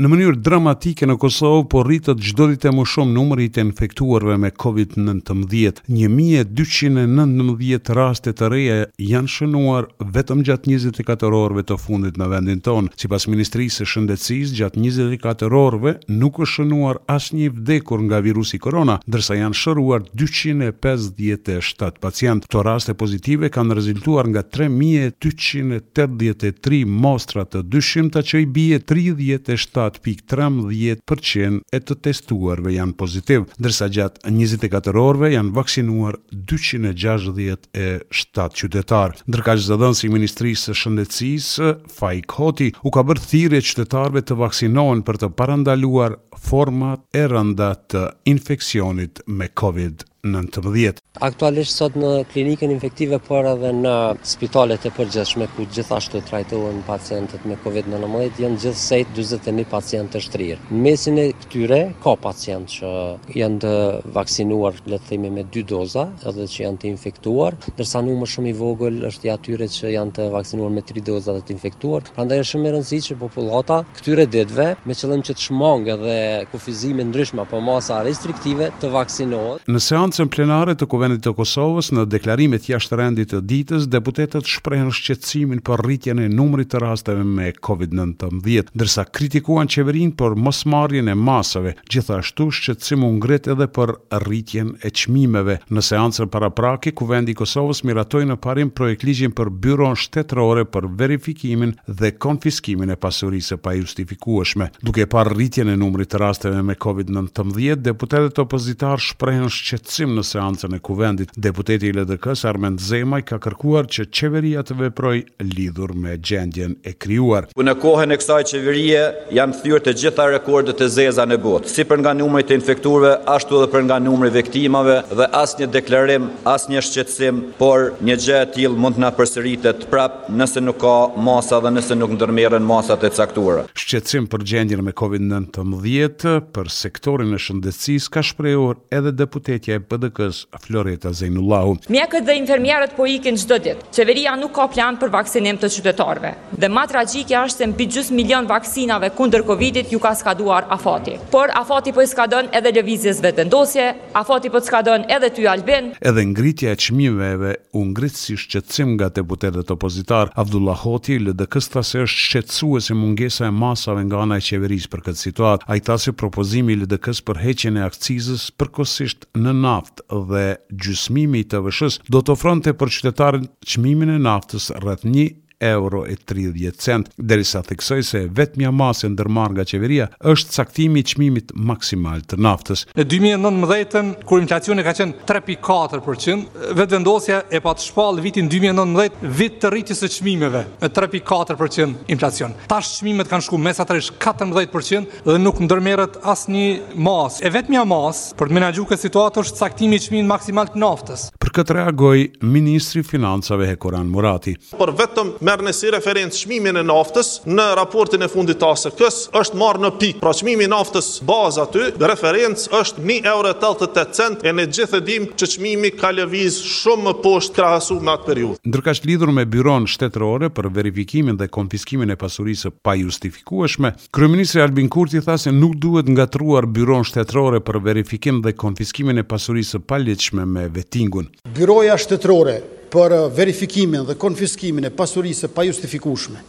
Në mënyrë dramatike në Kosovë po rritet çdo ditë e më shumë numri i të infektuarve me COVID-19. 1219 raste të reja janë shënuar vetëm gjatë njëzet e katër orëve të fundit në vendin tonë. Sipas Ministrisë së Shëndetësisë, gjatë njëzet e katër orëve nuk është shënuar asnjë i vdekur nga virusi korona, ndërsa janë shëruar dyqind e pesëdhjetë e shtatë pacientë. Këto raste pozitive kanë rezultuar nga tre mijë e dyqind e tetëdhjetë e tri mostra të dyshimta që i bie tridhjetë e shtatë pikë trembëdhjetë për qind e të testuarve janë pozitivë, ndërsa gjatë njëzet e katër orëve janë vaksinuar dyqind e gjashtëdhjetë e shtatë qytetarë. Ndërkaq zëdhënësi i Ministrisë së Shëndetësisë, Faik Hoti, u ka bërë thirrje qytetarëve të vaksinohen për të parandaluar format e rënda të infeksionit me Covid nëntëmbëdhjetë. Aktualisht sot në klinikën infektive por edhe në spitalet e përgjithshme ku gjithashtu trajtohen pacientët me Covid nëntëmbëdhjetë janë gjithsej dyzet e një pacientë të shtrirë. Në mesin e tyre ka pacientë që janë të vaksinuar, le të themi me dy doza, edhe që janë të infektuar, ndërsa numër shumë i vogël është i atyre që janë të vaksinuar me tri doza dhe të infektuar. Prandaj është shumë e rëndësishme që popullata këtyre ditëve me qëllim që të shmangë edhe kufizime të ndryshme apo masa restriktive të vaksinohet. Në seancën plenare të Kuvendit të Kosovës, në deklarimet jashtë rendit të ditës, deputetët shprehën shqetësimin për rritjen e numrit të rasteve me Covid nëntëmbëdhjetë, ndërsa kritikuan qeverinë për mosmarrjen e masave, gjithashtu shqetësim u ngrit edhe për rritjen e çmimeve. Në seancën paraprake, Kuvendi i Kosovës miratoi në parim projektligjin për Byronë Shtetërore për Verifikimin dhe Konfiskimin e Pasurisë së Pajustifikueshme. Duke parë rritjen e numrit të rasteve me Covid nëntëmbëdhjetë, deputetët opozitarë shprehën shqetësim në seancën e Kuvendit. Deputeti i LDK-së, Armend Zemaj ka kërkuar që qeveria të veprojë lidhur me gjendjen e krijuar. Ku në kohën e kësaj qeverie janë thyer të gjitha rekordet e zeza në botë, si për nga numri i të infektuarve ashtu edhe për nga numri i viktimave dhe asnjë deklarim, asnjë shqetësim, por një gjë e tillë mund të na përsëritet prap nëse nuk ka masa dhe nëse nuk ndërmerren masat e caktuara. Shqetësim për gjendjen me Covid nëntëmbëdhjetë për sektorin e shëndetësisë ka shprehur edhe deputetja e PDK-së, Floreta Zejnullahu. Mjekët dhe infermierët po ikin çdo ditë. Qeveria nuk ka plan për vaksinim të qytetarëve dhe ma tragjike është se mbi gjysmë milion vaksinave kundër Covidit ju ka skaduar afati. Por afati po i skadon edhe lëvizjes Vetëvendosje, afati po të skadon edhe ty Albin. Edhe ngritja e çmimeve u ngrit si shqetësim nga deputetët opozitarë. Abdullah Hoti i LDK-së tha se është shqetësuese mungesa e masave nga ana e qeverisë për këtë situatë. Ai tha se propozimi i LDK-së për heqjen e akcizës përkohësisht në naftë dhe gjysmimi i TVSH-së do të ofronte për qytetarin çmimin e naftës rreth një euro e tridhjetë cent, derisa theksoi se e vetmja masë e ndërmarrë nga qeveria është caktimi i çmimit maksimal të naftës. Në dy mijë e nëntëmbëdhjetën, kur inflacioni ka qenë tre pikë katër për qind, Vetëvendosja e pat shpallë vitin dy mijë e nëntëmbëdhjetë vit të rritjes së çmimeve me tre pikë katër për qind inflacion. Tash çmimet kanë shku mesatërisht katërmbëdhjetë për qind dhe nuk ndërmerret asnjë masë. E vetmja masë për të menaxhu këtë situatë është caktimi i çmimit maksimal të naftës. Për këtë reagoi ministri i Financave Hekuran Murati. Por vetëm merrni si referencë çmimin e naftës në raportin e fundit të ASK-së është marrë në pikë. Pra çmimi i naftës bazë aty, referencë është një euro e tetëdhjetë e tetë cent e ne gjithë e dimë që çmimi ka lëviz shumë më poshtë krahasu me atë periudhë. Ndërkaq lidhur me Byronë Shtetërore për Verifikimin dhe Konfiskimin e Pasurisë së Pajustifikueshme, Kryeministri Albin Kurti tha se nuk duhet ngatërruar Byronë Shtetërore për Verifikim dhe Konfiskimin e Pasurisë së Paligjshme me Vettingun. Byroja Shtetërore për Verifikimin dhe Konfiskimin e Pasurisë së Pajustifikueshme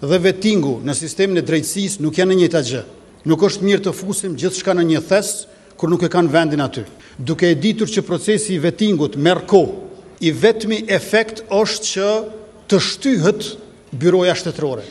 dhe Vettingu në sistemin e drejtësisë nuk janë e njëjta gjë. Nuk është mirë të fusim gjithçka në një thes kur nuk e kanë vendin aty. Duke e ditur që procesi i Vettingut merr kohë, i vetmi efekt është që të shtyhet Byroja Shtetërore,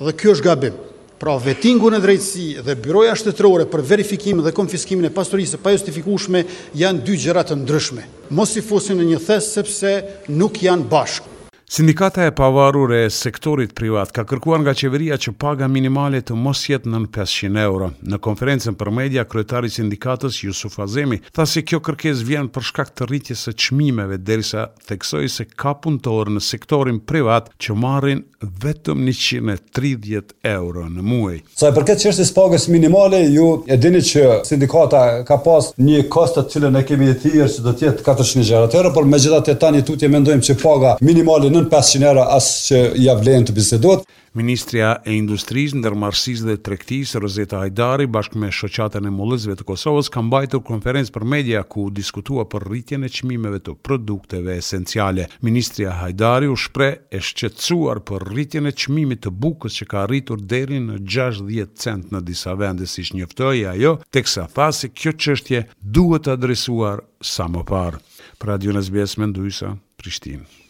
dhe kjo është gabim. Pra, Vettingu në Drejtësi dhe Byroja Shtetërore për verifikimin dhe konfiskimin e pasurisë së pajustifikueshme janë dy gjëra të ndryshme. Mos i fusim në një thes sepse nuk janë bashkë. Sindikata e Pavarur e Sektorit Privat ka kërkuar nga qeveria që paga minimale të mos jetë nën pesëqind euro. Në konferencën për media, kryetari i sindikatës, Jusuf Azemi, tha se kjo kërkesë vjen për shkak të rritjes së çmimeve, derisa theksoi se ka punëtorë në sektorin privat që marrin vetëm njëqind e tridhjetë euro në muaj. Sa i përket çështjes së pagës minimale, ju e dini që sindikata ka pas një kosto të cilën e kemi thirrë që do të jetë katërqind e gjashtëdhjetë euro, por megjithatë tani tutje mendojmë që paga minimale nën pesëqind euro as që ia vlen të bisedohet. Ministrja e Industrisë, Ndërmarrësisë dhe Tregtisë, Rozeta Hajdari, bashkë me Shoqatën e Mullisve të Kosovës, ka mbajtur konferencë për media ku u diskutua për rritjen e çmimeve të produkteve esenciale. Ministrja Hajdari u shpreh e shqetësuar për rritjen e çmimit të bukës që ka arritur deri në gjashtëdhjetë cent në disa vende, siç njoftoi ajo, teksa tha se kjo çështje duhet adresuar sa më parë. Për Radion SBS, Mendujsa, Prishtinë.